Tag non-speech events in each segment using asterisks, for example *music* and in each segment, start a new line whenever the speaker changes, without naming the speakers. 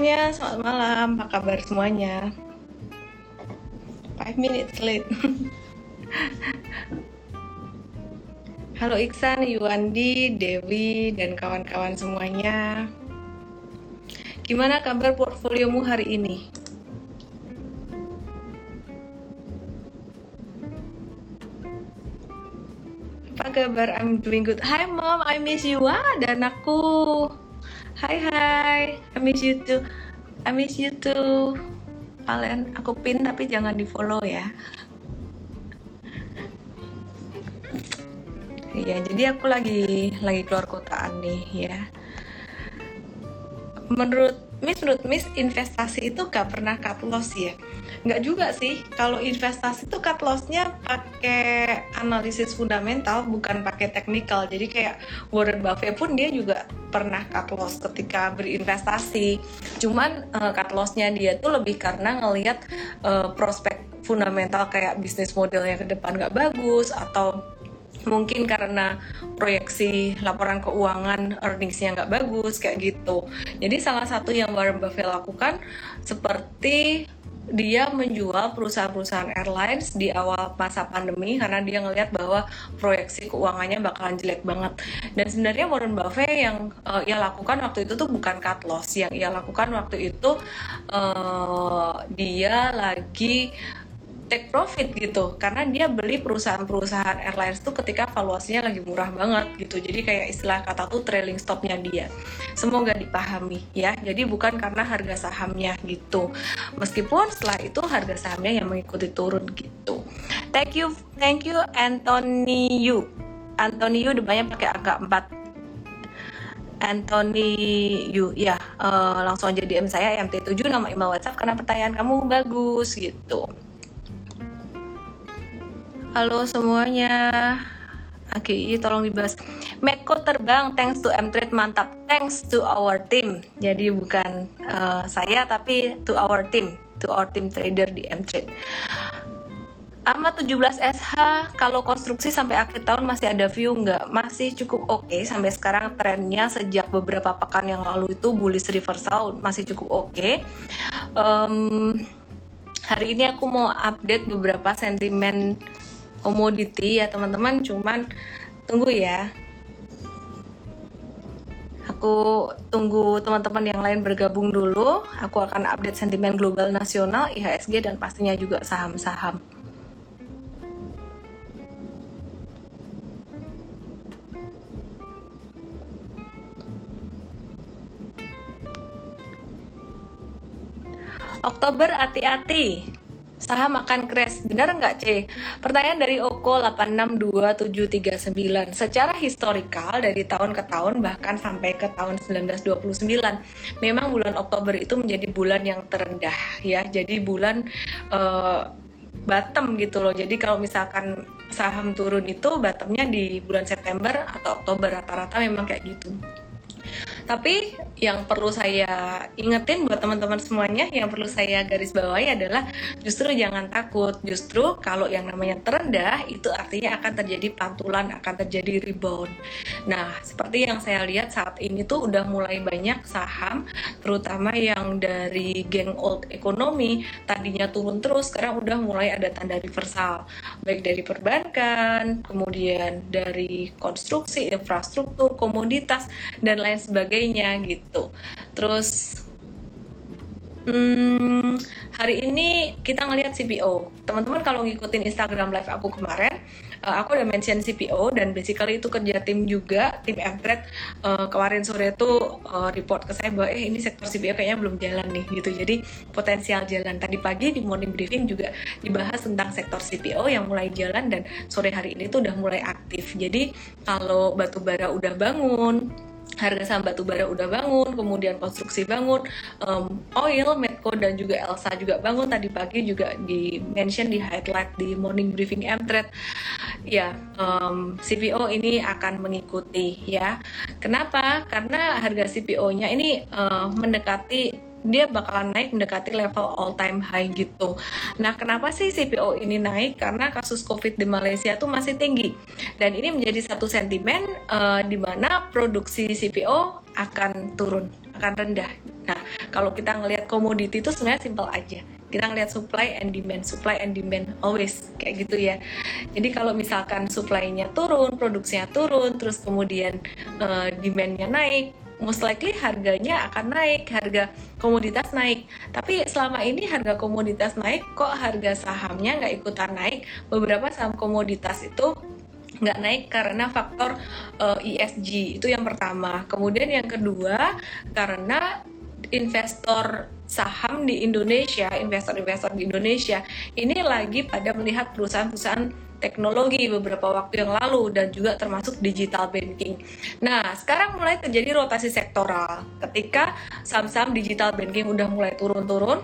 semuanya, selamat malam. Apa kabar semuanya? Five minutes late. *laughs* Halo Iksan, Yuandi, Dewi, dan kawan-kawan semuanya. Gimana kabar portfoliomu hari ini? Apa kabar? I'm doing good. Hai mom, I miss you. Wah, ada anakku. Hai hai, I miss you too. I miss you too. Kalian aku pin tapi jangan di follow ya. Iya, jadi aku lagi lagi keluar kotaan nih ya. Menurut Miss, menurut Miss investasi itu gak pernah cut loss ya? nggak juga sih. Kalau investasi tuh cut lossnya pakai analisis fundamental bukan pakai teknikal. Jadi kayak Warren Buffett pun dia juga pernah cut loss ketika berinvestasi. Cuman uh, cut lossnya dia tuh lebih karena ngelihat uh, prospek fundamental kayak bisnis modelnya ke depan nggak bagus atau mungkin karena proyeksi laporan keuangan earningsnya nggak bagus kayak gitu jadi salah satu yang Warren Buffett lakukan seperti dia menjual perusahaan-perusahaan airlines di awal masa pandemi karena dia ngelihat bahwa proyeksi keuangannya bakalan jelek banget. Dan sebenarnya Warren Buffett yang uh, ia lakukan waktu itu tuh bukan cut loss, yang ia lakukan waktu itu uh, dia lagi take profit gitu. Karena dia beli perusahaan-perusahaan airlines tuh ketika valuasinya lagi murah banget gitu. Jadi kayak istilah kata tuh trailing stopnya dia. Semoga dipahami ya. Jadi bukan karena harga sahamnya gitu. Meskipun setelah itu harga sahamnya yang mengikuti turun gitu. Thank you thank you Anthony Yu depannya pakai angka 4 Anthony Yu ya uh, langsung aja DM saya MT7 nama email WhatsApp karena pertanyaan kamu bagus gitu Halo semuanya. AGI tolong dibahas. Meko terbang thanks to M-Trade mantap. Thanks to our team. Jadi bukan uh, saya tapi to our team, to our team trader di M-Trade. AMA 17SH kalau konstruksi sampai akhir tahun masih ada view nggak? Masih cukup oke okay. sampai sekarang trennya sejak beberapa pekan yang lalu itu bullish reversal masih cukup oke. Okay. Um, hari ini aku mau update beberapa sentimen komoditi ya teman-teman. Cuman tunggu ya. Aku tunggu teman-teman yang lain bergabung dulu. Aku akan update sentimen global nasional IHSG dan pastinya juga saham-saham. Oktober hati-hati saham akan crash. Benar nggak, C? Pertanyaan dari Oko 862739. Secara historikal dari tahun ke tahun bahkan sampai ke tahun 1929, memang bulan Oktober itu menjadi bulan yang terendah ya. Jadi bulan uh, bottom gitu loh. Jadi kalau misalkan saham turun itu bottomnya di bulan September atau Oktober rata-rata memang kayak gitu. Tapi yang perlu saya ingetin buat teman-teman semuanya, yang perlu saya garis bawahi adalah justru jangan takut. Justru kalau yang namanya terendah itu artinya akan terjadi pantulan, akan terjadi rebound. Nah, seperti yang saya lihat saat ini tuh udah mulai banyak saham, terutama yang dari geng old economy tadinya turun terus, sekarang udah mulai ada tanda reversal, baik dari perbankan, kemudian dari konstruksi, infrastruktur, komoditas dan lain sebagainya gitu. Terus Hmm, hari ini kita ngelihat CPO. Teman-teman kalau ngikutin Instagram live aku kemarin, uh, aku udah mention CPO dan basically itu kerja tim juga, tim Mtrade uh, kemarin sore itu uh, report ke saya bahwa eh ini sektor CPO kayaknya belum jalan nih gitu. Jadi potensial jalan. Tadi pagi di morning briefing juga dibahas tentang sektor CPO yang mulai jalan dan sore hari ini tuh udah mulai aktif. Jadi kalau batu bara udah bangun, harga saham batu bara udah bangun, kemudian konstruksi bangun, um, oil, Medco dan juga Elsa juga bangun tadi pagi juga di mention di highlight di morning briefing M-Trade. Ya, um, CPO ini akan mengikuti ya. Kenapa? Karena harga CPO-nya ini uh, mendekati dia bakalan naik mendekati level all time high gitu. Nah, kenapa sih CPO ini naik? Karena kasus COVID di Malaysia tuh masih tinggi. Dan ini menjadi satu sentimen uh, di mana produksi CPO akan turun, akan rendah. Nah, kalau kita ngelihat komoditi itu sebenarnya simple aja kita ngelihat supply and demand supply and demand always kayak gitu ya jadi kalau misalkan supply-nya turun produksinya turun terus kemudian uh, demand-nya naik most likely harganya akan naik, harga komoditas naik. Tapi selama ini harga komoditas naik, kok harga sahamnya nggak ikutan naik? Beberapa saham komoditas itu nggak naik karena faktor uh, eh, ESG itu yang pertama. Kemudian yang kedua karena investor saham di Indonesia, investor-investor di Indonesia ini lagi pada melihat perusahaan-perusahaan teknologi beberapa waktu yang lalu dan juga termasuk digital banking. Nah, sekarang mulai terjadi rotasi sektoral. Ketika saham-saham digital banking udah mulai turun-turun,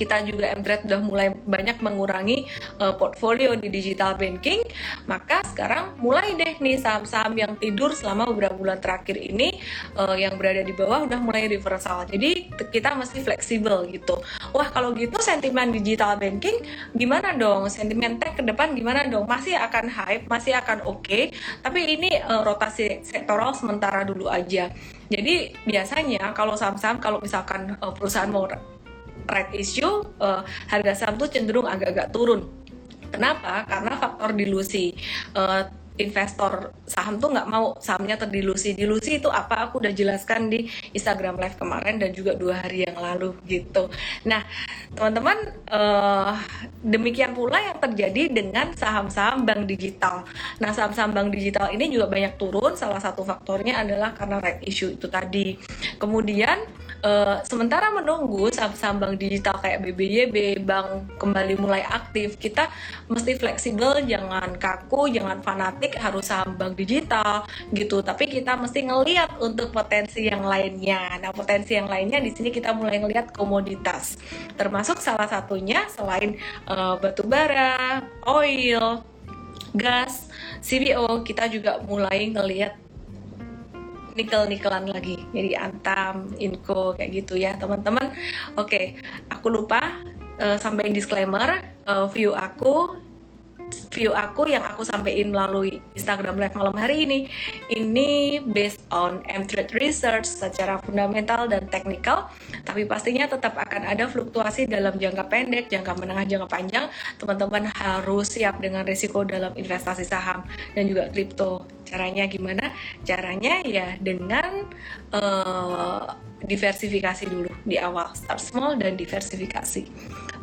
kita juga Mtrade sudah mulai banyak mengurangi uh, portfolio di digital banking, maka sekarang mulai deh nih saham-saham yang tidur selama beberapa bulan terakhir ini uh, yang berada di bawah udah mulai reversal. Jadi kita mesti fleksibel gitu. Wah kalau gitu sentimen digital banking gimana dong? Sentimen tech ke depan gimana dong? Masih akan hype, masih akan oke, okay, tapi ini uh, rotasi sektoral sementara dulu aja. Jadi biasanya kalau saham-saham kalau misalkan perusahaan mau right issue uh, harga saham tuh cenderung agak-agak turun. Kenapa? Karena faktor dilusi. Uh, investor saham tuh nggak mau sahamnya terdilusi. Dilusi itu apa? Aku udah jelaskan di Instagram Live kemarin dan juga dua hari yang lalu gitu. Nah, teman-teman, uh, demikian pula yang terjadi dengan saham-saham bank digital. Nah, saham-saham bank digital ini juga banyak turun. Salah satu faktornya adalah karena right issue itu tadi. Kemudian Uh, sementara menunggu saham-saham bank digital kayak BBYB, bank kembali mulai aktif, kita mesti fleksibel, jangan kaku, jangan fanatik harus saham bank digital gitu. Tapi kita mesti ngeliat untuk potensi yang lainnya. Nah, potensi yang lainnya di sini kita mulai ngeliat komoditas, termasuk salah satunya selain uh, batu bara, oil, gas, CBO, kita juga mulai ngeliat nikel-nikelan lagi. Jadi Antam, Inco kayak gitu ya teman-teman. Oke aku lupa uh, sampaikan disclaimer uh, view aku view aku yang aku sampaikan melalui Instagram Live malam hari ini ini based on M-Trade Research secara fundamental dan teknikal tapi pastinya tetap akan ada fluktuasi dalam jangka pendek, jangka menengah, jangka panjang. Teman-teman harus siap dengan risiko dalam investasi saham dan juga kripto. Caranya gimana? caranya ya dengan uh, diversifikasi dulu di awal. Start small dan diversifikasi.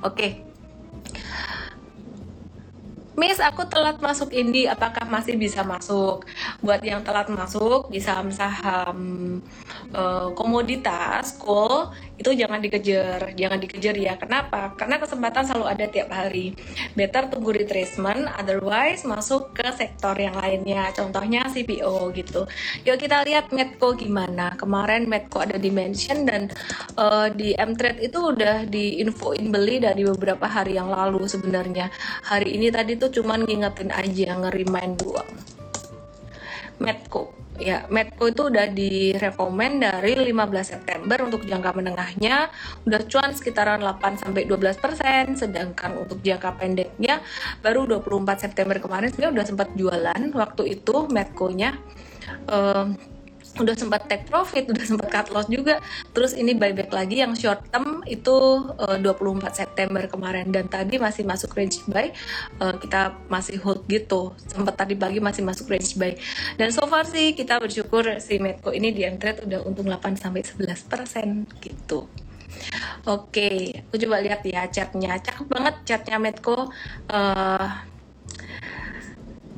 Oke okay Miss, aku telat masuk Indi, apakah masih bisa masuk? Buat yang telat masuk di saham-saham uh, komoditas, cool, itu jangan dikejar, jangan dikejar ya. Kenapa? Karena kesempatan selalu ada tiap hari. Better tunggu retracement, otherwise masuk ke sektor yang lainnya. Contohnya CPO gitu. Yuk kita lihat Medco gimana. Kemarin Medco ada dimension dan uh, di M-Trade itu udah diinfoin beli dari beberapa hari yang lalu sebenarnya. Hari ini tadi tuh cuman ngingetin aja ngerimain doang. Medco ya Medco itu udah direkomend dari 15 September untuk jangka menengahnya. Udah cuan sekitaran 8 sampai 12 persen sedangkan untuk jangka pendeknya baru 24 September kemarin. Sebenarnya udah sempat jualan waktu itu Medco-nya. Um, udah sempat take profit, *laughs* udah sempat cut loss juga. Terus ini buyback lagi yang short term itu uh, 24 September kemarin dan tadi masih masuk range buy. Uh, kita masih hold gitu. Sempat tadi pagi masih masuk range buy. Dan so far sih kita bersyukur si Medco ini di trade udah untung 8 sampai 11% gitu. Oke, okay, aku coba lihat ya chatnya. Cakep banget chatnya Medco. Uh,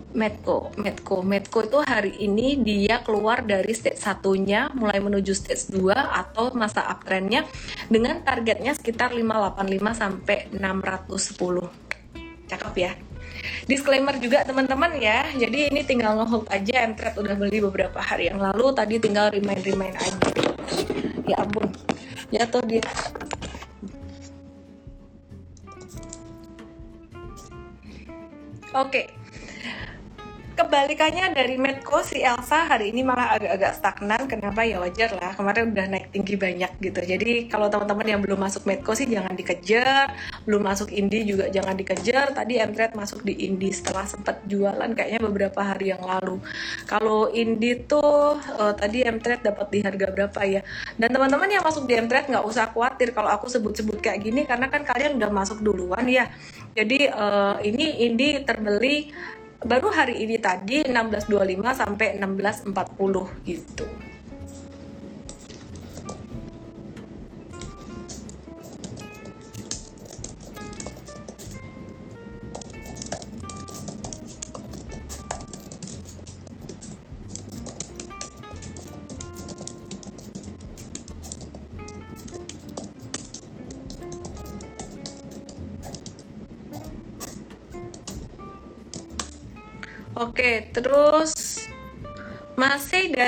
Medco, Medco, Medco itu hari ini dia keluar dari stage satunya mulai menuju stage 2 atau masa uptrendnya dengan targetnya sekitar 585 sampai 610. Cakep ya. Disclaimer juga teman-teman ya. Jadi ini tinggal ngehold aja Mtrade udah beli beberapa hari yang lalu, tadi tinggal remind-remind aja. Ya ampun. Jatuh dia. Oke. Okay kebalikannya dari Medco si Elsa hari ini malah agak-agak stagnan. Kenapa? Ya wajar lah kemarin udah naik tinggi banyak gitu. Jadi kalau teman-teman yang belum masuk Medco sih jangan dikejar. Belum masuk Indi juga jangan dikejar. Tadi Mtrade masuk di Indi setelah sempat jualan kayaknya beberapa hari yang lalu. Kalau Indi tuh uh, tadi Mtrade dapat di harga berapa ya? Dan teman-teman yang masuk di Mtrade nggak usah khawatir kalau aku sebut-sebut kayak gini karena kan kalian udah masuk duluan ya. Jadi uh, ini Indi terbeli baru hari ini tadi 16.25 sampai 16.40 gitu.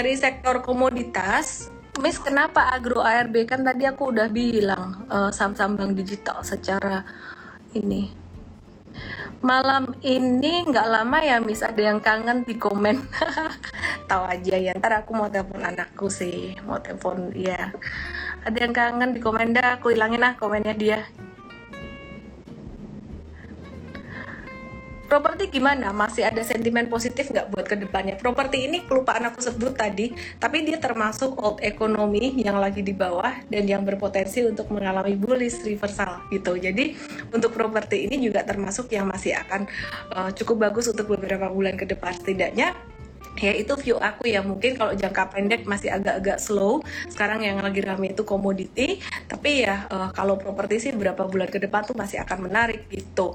Dari sektor komoditas, Miss kenapa agro ARB kan tadi aku udah bilang uh, saham-saham bank digital secara ini. Malam ini nggak lama ya Miss ada yang kangen di komen. *laughs* Tahu aja ya, ntar aku mau telepon anakku sih, mau telepon ya. Ada yang kangen di komen dah, aku hilangin lah komennya dia. Properti gimana? Masih ada sentimen positif nggak buat ke depannya? Properti ini kelupaan aku sebut tadi, tapi dia termasuk old economy yang lagi di bawah dan yang berpotensi untuk mengalami bullish reversal gitu. Jadi untuk properti ini juga termasuk yang masih akan uh, cukup bagus untuk beberapa bulan ke depan setidaknya ya itu view aku ya mungkin kalau jangka pendek masih agak-agak slow sekarang yang lagi rame itu komoditi tapi ya uh, kalau properti sih berapa bulan ke depan tuh masih akan menarik gitu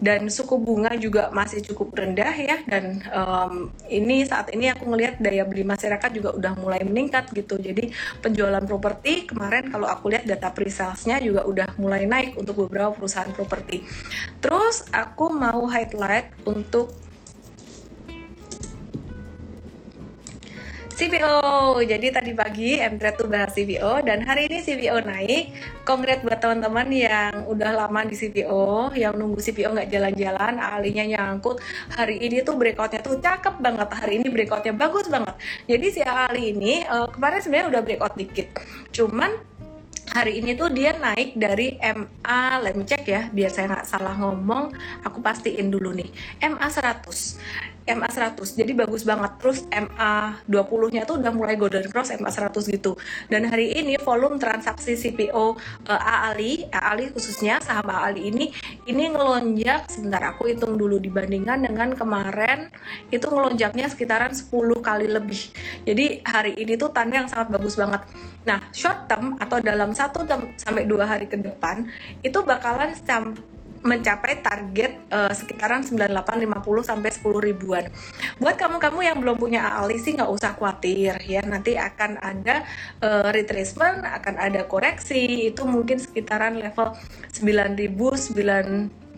dan suku bunga juga masih cukup rendah ya. Dan um, ini saat ini aku ngelihat daya beli masyarakat juga udah mulai meningkat gitu. Jadi penjualan properti kemarin kalau aku lihat data pre-salesnya juga udah mulai naik untuk beberapa perusahaan properti. Terus aku mau highlight untuk CPO. Jadi tadi pagi Mtrade tuh bahas CPO dan hari ini CPO naik. Kongres buat teman-teman yang udah lama di CPO, yang nunggu CPO nggak jalan-jalan, alinya nyangkut. Hari ini tuh breakoutnya tuh cakep banget. Hari ini breakoutnya bagus banget. Jadi si Ali ini uh, kemarin sebenarnya udah breakout dikit. Cuman hari ini tuh dia naik dari MA, let me check ya, biar saya nggak salah ngomong, aku pastiin dulu nih, MA 100 MA 100 jadi bagus banget. Terus MA 20 nya tuh udah mulai golden cross MA 100 gitu. Dan hari ini volume transaksi CPO uh, eh, AALI AALI khususnya saham AALI ini ini ngelonjak sebentar aku hitung dulu dibandingkan dengan kemarin itu ngelonjaknya sekitaran 10 kali lebih. Jadi hari ini tuh tanda yang sangat bagus banget. Nah short term atau dalam satu sampai dua hari ke depan itu bakalan mencapai target uh, sekitaran 9850 sampai 10 ribuan. Buat kamu-kamu yang belum punya AALI sih nggak usah khawatir ya. Nanti akan ada uh, retracement, akan ada koreksi. Itu mungkin sekitaran level 9000 9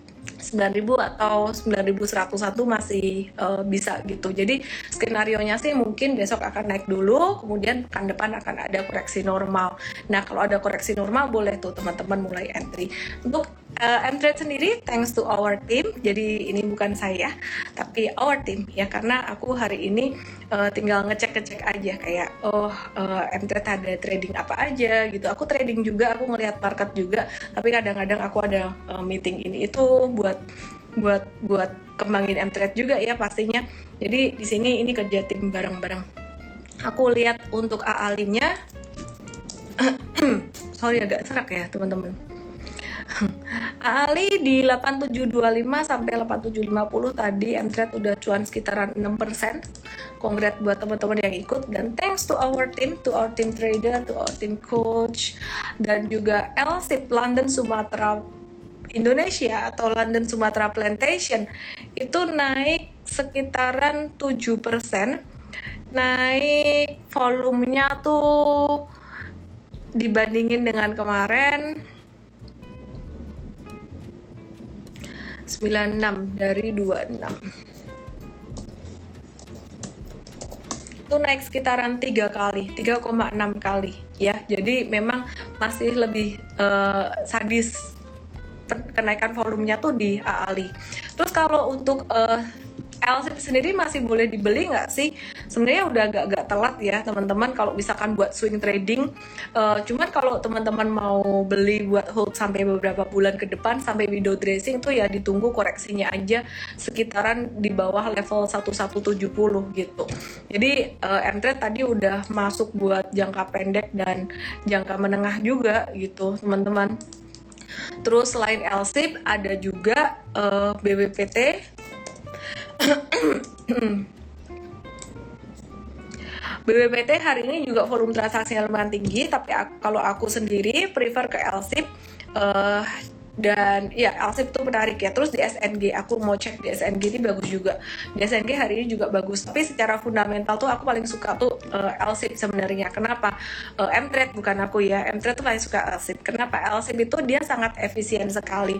9000 atau 9101 masih uh, bisa gitu. Jadi skenario nya sih mungkin besok akan naik dulu, kemudian pekan depan akan ada koreksi normal. Nah, kalau ada koreksi normal boleh tuh teman-teman mulai entry. Untuk uh, M-Trade sendiri thanks to our team. Jadi ini bukan saya, tapi our team ya karena aku hari ini uh, tinggal ngecek-ngecek aja kayak oh uh, M-Trade ada trading apa aja gitu. Aku trading juga, aku ngelihat market juga, tapi kadang-kadang aku ada uh, meeting ini itu buat buat buat kembangin M-Trade juga ya pastinya. Jadi di sini ini kerja tim bareng-bareng. Aku lihat untuk AALIN-nya *clears throat* sorry agak serak ya teman-teman *clears throat* Ali di 8725 sampai 8750 tadi Mtrade udah cuan sekitaran 6%. Kongret buat teman-teman yang ikut dan thanks to our team, to our team trader, to our team coach dan juga LSIP London Sumatera Indonesia atau London Sumatera Plantation itu naik sekitaran 7%. Naik volumenya tuh dibandingin dengan kemarin 96 dari 26 itu naik sekitaran tiga kali 3,6 kali ya jadi memang masih lebih uh, sadis kenaikan volumenya tuh di AALI terus kalau untuk uh, LSIP sendiri masih boleh dibeli nggak sih? Sebenarnya udah agak-agak telat ya teman-teman kalau misalkan buat swing trading. Uh, cuman kalau teman-teman mau beli buat hold sampai beberapa bulan ke depan sampai window dressing tuh ya ditunggu koreksinya aja sekitaran di bawah level 1170 gitu. Jadi uh, M-Trade tadi udah masuk buat jangka pendek dan jangka menengah juga gitu teman-teman. Terus selain LSIP ada juga uh, BBPT *clears throat* BBPT hari ini juga volume transaksi lumayan tinggi, tapi aku, kalau aku sendiri prefer ke LSIP uh, dan ya LSIP itu menarik ya. Terus di SNG aku mau cek di SNG ini bagus juga. Di SNG hari ini juga bagus. Tapi secara fundamental tuh aku paling suka tuh uh, eh, LSIP sebenarnya. Kenapa? Uh, M-Trade bukan aku ya. M-Trade tuh paling suka LSIP kenapa? LSIP itu dia sangat efisien sekali.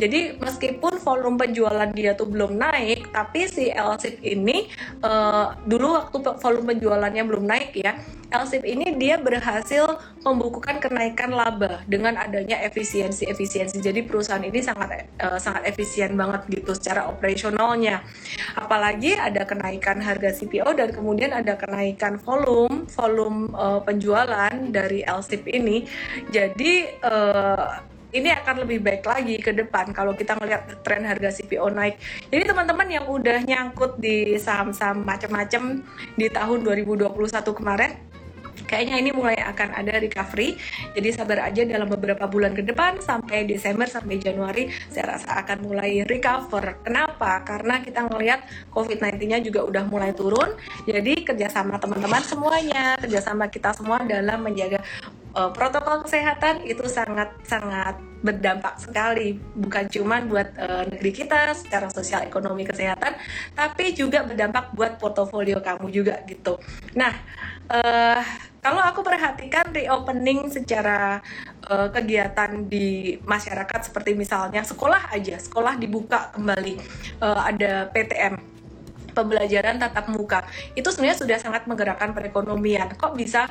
Jadi meskipun volume penjualan dia tuh belum naik tapi si LSIP ini uh, dulu waktu volume penjualannya belum naik ya LSIP ini dia berhasil membukukan kenaikan laba dengan adanya efisiensi-efisiensi. Jadi perusahaan ini sangat uh, sangat efisien banget gitu secara operasionalnya. Apalagi ada kenaikan harga CPO dan kemudian ada kenaikan volume volume uh, penjualan dari LSIP ini. Jadi uh, ini akan lebih baik lagi ke depan kalau kita ngelihat tren harga CPO naik. Jadi teman-teman yang udah nyangkut di saham-saham macam-macam di tahun 2021 kemarin kayaknya ini mulai akan ada recovery. Jadi sabar aja dalam beberapa bulan ke depan sampai Desember sampai Januari saya rasa akan mulai recover. Kenapa? Karena kita ngelihat COVID-19-nya juga udah mulai turun. Jadi kerjasama teman-teman semuanya, kerjasama kita semua dalam menjaga uh, protokol kesehatan itu sangat sangat berdampak sekali bukan cuma buat uh, negeri kita secara sosial ekonomi kesehatan tapi juga berdampak buat portofolio kamu juga gitu. Nah, uh, kalau aku perhatikan reopening secara uh, kegiatan di masyarakat seperti misalnya sekolah aja, sekolah dibuka kembali, uh, ada PTM pembelajaran tatap muka. Itu sebenarnya sudah sangat menggerakkan perekonomian. Kok bisa?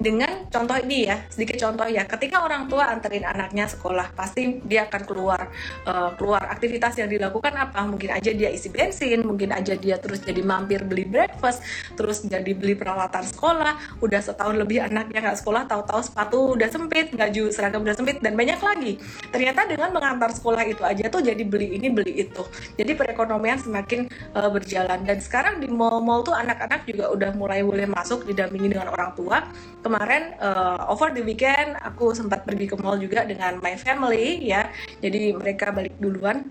Dengan contoh ini ya sedikit contoh ya. Ketika orang tua anterin anaknya sekolah pasti dia akan keluar uh, keluar aktivitas yang dilakukan apa? Mungkin aja dia isi bensin mungkin aja dia terus jadi mampir beli breakfast terus jadi beli peralatan sekolah. Udah setahun lebih anaknya nggak sekolah tahu-tahu sepatu udah sempit baju seragam udah sempit dan banyak lagi. Ternyata dengan mengantar sekolah itu aja tuh jadi beli ini beli itu. Jadi perekonomian semakin uh, berjalan dan sekarang di mall-mall tuh anak-anak juga udah mulai boleh masuk didampingi dengan orang tua. Kemarin uh, over the weekend aku sempat pergi ke mall juga dengan my family ya. Jadi mereka balik duluan.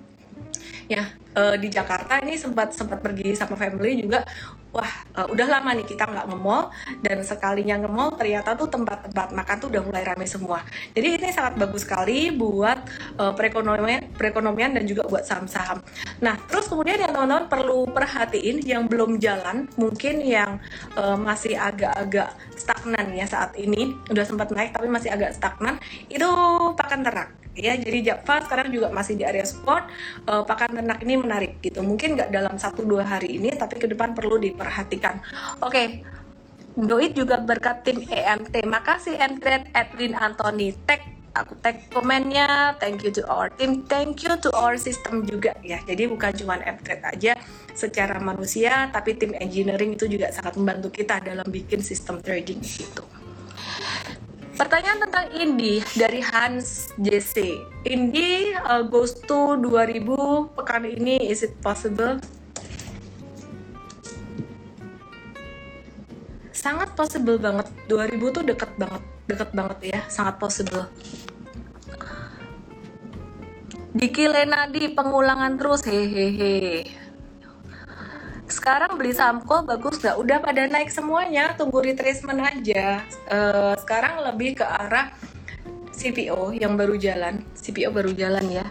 Ya uh, di Jakarta ini sempat sempat pergi sama family juga wah uh, udah lama nih kita nggak nge-mall dan sekalinya nge-mall ternyata tuh tempat-tempat makan tuh udah mulai rame semua. Jadi ini sangat bagus sekali buat uh, perekonomian perekonomian dan juga buat saham-saham. Nah terus kemudian yang teman-teman perlu perhatiin yang belum jalan mungkin yang uh, masih agak-agak stagnan ya saat ini udah sempat naik tapi masih agak stagnan itu pakan ternak ya jadi Java sekarang juga masih di area support uh, pakan ternak ini menarik gitu. Mungkin nggak dalam satu dua hari ini tapi ke depan perlu diperhatikan. Oke okay. Doit juga berkat tim EMT makasih Mtrade Edwin Anthony. Tag aku tag komennya. Thank you to our team. Thank you to our system juga ya. Jadi bukan cuma Mtrade aja secara manusia tapi tim engineering itu juga sangat membantu kita dalam bikin sistem trading gitu Pertanyaan tentang Indi dari Hans JC. Indi uh, goes to 2000 pekan ini, is it possible? Sangat possible banget. 2000 tuh deket banget, deket banget ya, sangat possible. Diki Lenadi pengulangan terus hehehe sekarang beli Samko bagus nggak? Udah pada naik semuanya, tunggu retracement aja. Uh, sekarang lebih ke arah CPO yang baru jalan, CPO baru jalan ya.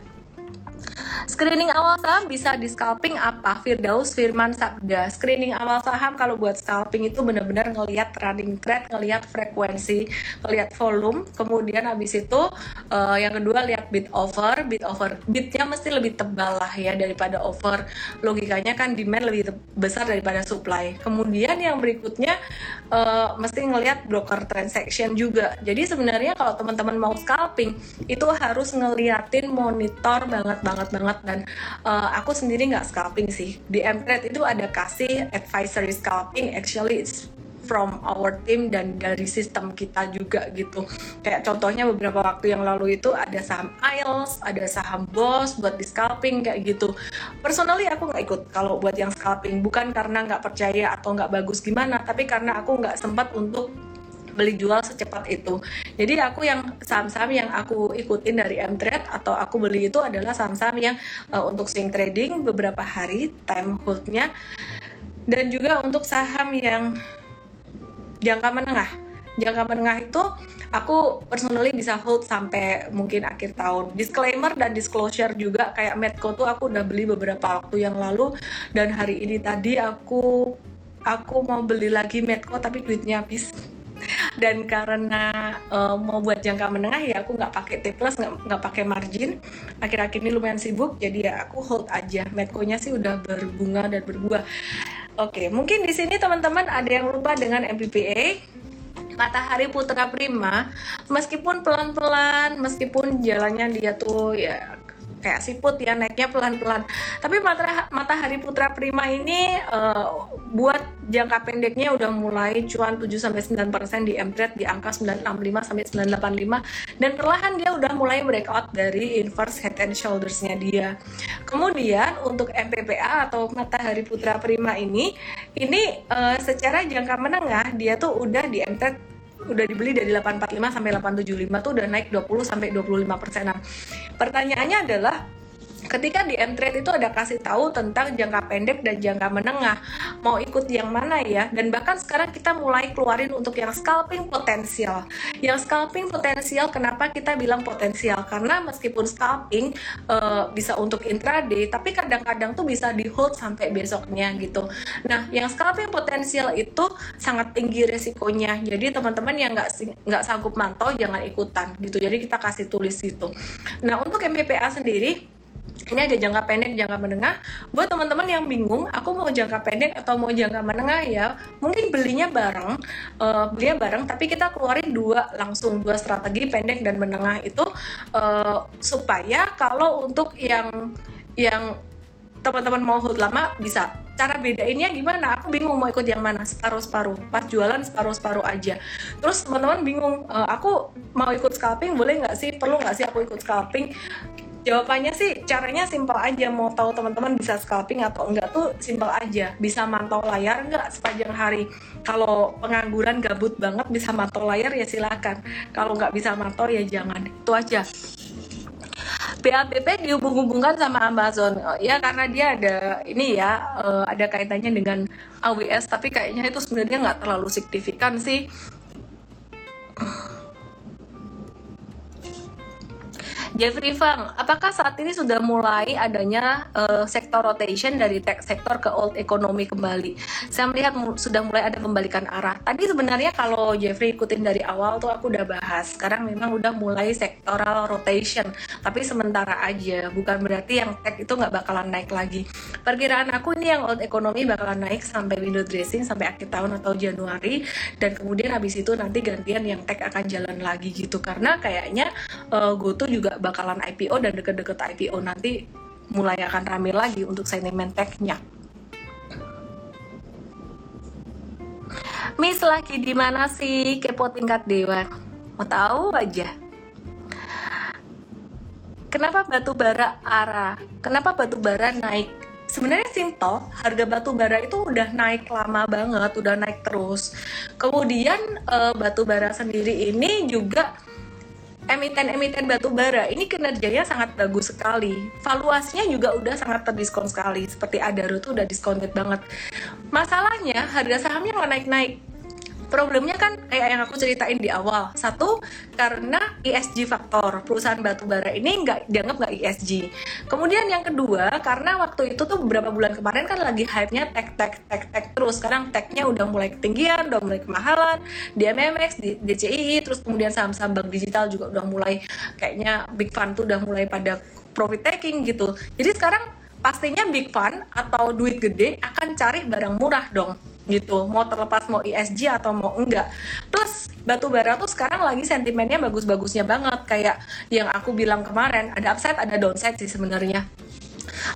Screening awal saham bisa di scalping apa? Firdaus Firman Sabda. Screening awal saham kalau buat scalping itu benar-benar ngelihat running trend, ngelihat frekuensi, ngelihat volume. Kemudian habis itu uh, yang kedua lihat bid over, bid over. Bidnya mesti lebih tebal lah ya daripada over. Logikanya kan demand lebih besar daripada supply. Kemudian yang berikutnya uh, mesti ngelihat broker transaction juga. Jadi sebenarnya kalau teman-teman mau scalping itu harus ngeliatin monitor banget banget banget dan uh, aku sendiri nggak scalping sih di Mtrade itu ada kasih advisory scalping actually it's from our team dan dari sistem kita juga gitu. Kayak contohnya beberapa waktu yang lalu itu ada saham IELTS, ada saham BOS buat di scalping kayak gitu. Personally aku nggak ikut kalau buat yang scalping bukan karena nggak percaya atau nggak bagus gimana, tapi karena aku nggak sempat untuk beli jual secepat itu. Jadi aku yang saham-saham yang aku ikutin dari Mtrade atau aku beli itu adalah saham-saham yang uh, untuk swing trading beberapa hari time holdnya dan juga untuk saham yang jangka menengah jangka menengah itu aku personally bisa hold sampai mungkin akhir tahun. Disclaimer dan disclosure juga kayak Medco tuh aku udah beli beberapa waktu yang lalu dan hari ini tadi aku aku mau beli lagi Medco tapi duitnya habis. Dan karena uh, mau buat jangka menengah ya aku nggak pakai T plus nggak pakai margin. Akhir-akhir ini lumayan sibuk jadi ya aku hold aja. Medco-nya sih udah berbunga dan berbuah. Oke, mungkin di sini teman-teman ada yang lupa dengan MPPA. Matahari Putra Prima, meskipun pelan-pelan, meskipun jalannya dia tuh ya kayak siput ya naiknya pelan-pelan. Tapi matahari putra prima ini uh, buat jangka pendeknya udah mulai cuan 7 sampai 9% di MTrade di angka 965 sampai 985 dan perlahan dia udah mulai breakout dari inverse head and shoulders-nya dia. Kemudian untuk MPPA atau matahari putra prima ini ini uh, secara jangka menengah dia tuh udah di MTrade udah dibeli dari 845 sampai 875 tuh udah naik 20 sampai 25 persenan. Pertanyaannya adalah ketika di M-Trade itu ada kasih tahu tentang jangka pendek dan jangka menengah. Mau ikut yang mana ya? Dan bahkan sekarang kita mulai keluarin untuk yang scalping potensial. Yang scalping potensial kenapa kita bilang potensial? Karena meskipun scalping uh, bisa untuk intraday tapi kadang-kadang tuh bisa di hold sampai besoknya gitu. Nah yang scalping potensial itu sangat tinggi resikonya. Jadi teman-teman yang nggak nggak sanggup mantau jangan ikutan gitu. Jadi kita kasih tulis itu nah untuk MPPA sendiri ini ada jangka pendek, jangka menengah. Buat teman-teman yang bingung, aku mau jangka pendek atau mau jangka menengah ya, mungkin belinya bareng, uh, belinya bareng, tapi kita keluarin dua langsung dua strategi pendek dan menengah itu uh, supaya kalau untuk yang yang teman-teman mau hold lama bisa. Cara bedainnya gimana? Aku bingung mau ikut yang mana separuh separuh pas jualan separuh separuh aja. Terus teman-teman bingung e, aku mau ikut scalping boleh nggak sih? Perlu nggak sih aku ikut scalping Jawabannya sih caranya simpel aja. Mau tahu teman-teman bisa scalping atau enggak tuh simpel aja. Bisa mantau layar enggak sepanjang hari. Kalau pengangguran gabut banget bisa mantau layar ya silakan. Kalau nggak bisa mantau ya jangan. Itu aja. BABP dihubung-hubungkan sama Amazon ya karena dia ada ini ya uh, ada kaitannya dengan AWS tapi kayaknya itu sebenarnya nggak terlalu signifikan sih Jeffrey Fang, apakah saat ini sudah mulai adanya uh, sektor rotation dari tech sektor ke old economy kembali? Saya melihat sudah mulai ada pembalikan arah. Tadi sebenarnya kalau Jeffrey ikutin dari awal tuh aku udah bahas. Sekarang memang udah mulai sektoral rotation, tapi sementara aja. Bukan berarti yang tech itu nggak bakalan naik lagi. Perkiraan aku ini yang old economy bakalan naik sampai window dressing sampai akhir tahun atau Januari dan kemudian habis itu nanti gantian yang tech akan jalan lagi gitu karena kayaknya uh, GoTo juga bakalan IPO dan deket-deket IPO nanti mulai akan rame lagi untuk sentimen tech-nya. Miss lagi di mana sih kepo tingkat dewa? Mau tahu aja. Kenapa batu bara arah? Kenapa batu bara naik? Sebenarnya simple, harga batu bara itu udah naik lama banget, udah naik terus. Kemudian uh, batu bara sendiri ini juga emiten-emiten batu bara ini kinerjanya sangat bagus sekali. Valuasinya juga udah sangat terdiskon sekali. Seperti Adaro tuh udah discounted banget. Masalahnya harga sahamnya nggak naik-naik problemnya kan kayak yang aku ceritain di awal. Satu karena ESG faktor. Perusahaan batu bara ini nggak dianggap nggak ESG kemudian yang kedua karena waktu itu tuh beberapa bulan kemarin kan lagi hype-nya tech tech tech tech terus. Sekarang tech-nya udah mulai ketinggian udah mulai kemahalan. Di MMX di DCI terus kemudian saham-saham bank digital juga udah mulai kayaknya big fund tuh udah mulai pada profit taking gitu. Jadi sekarang pastinya big fund atau duit gede akan cari barang murah dong gitu. Mau terlepas mau ESG atau mau enggak. Plus batu bara tuh sekarang lagi sentimennya bagus-bagusnya banget. Kayak yang aku bilang kemarin ada upside ada downside sih sebenarnya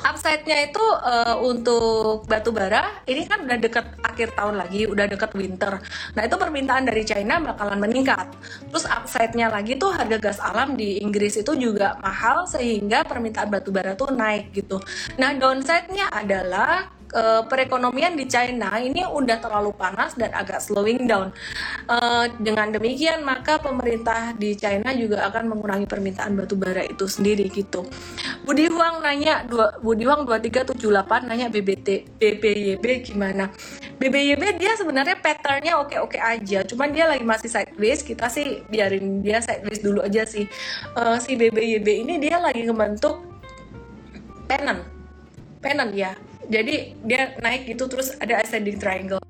Upside-nya itu uh, untuk batu bara ini kan udah deket akhir tahun lagi, udah deket winter. Nah itu permintaan dari China bakalan meningkat. Terus upside-nya lagi tuh harga gas alam di Inggris itu juga mahal sehingga permintaan batu bara tuh naik gitu. Nah downside-nya adalah uh, perekonomian di China ini udah terlalu panas dan agak slowing down. Uh, dengan demikian maka pemerintah di China juga akan mengurangi permintaan batu bara itu sendiri gitu. Budi Huang nanya dua, Budi Huang 2378 nanya BBT BBYB gimana? BBYB dia sebenarnya patternnya oke-oke aja, cuman dia lagi masih sideways. Kita sih biarin dia sideways dulu aja sih. Uh, si BBYB ini dia lagi ngebentuk pennant, pennant ya jadi dia naik gitu terus ada ascending triangle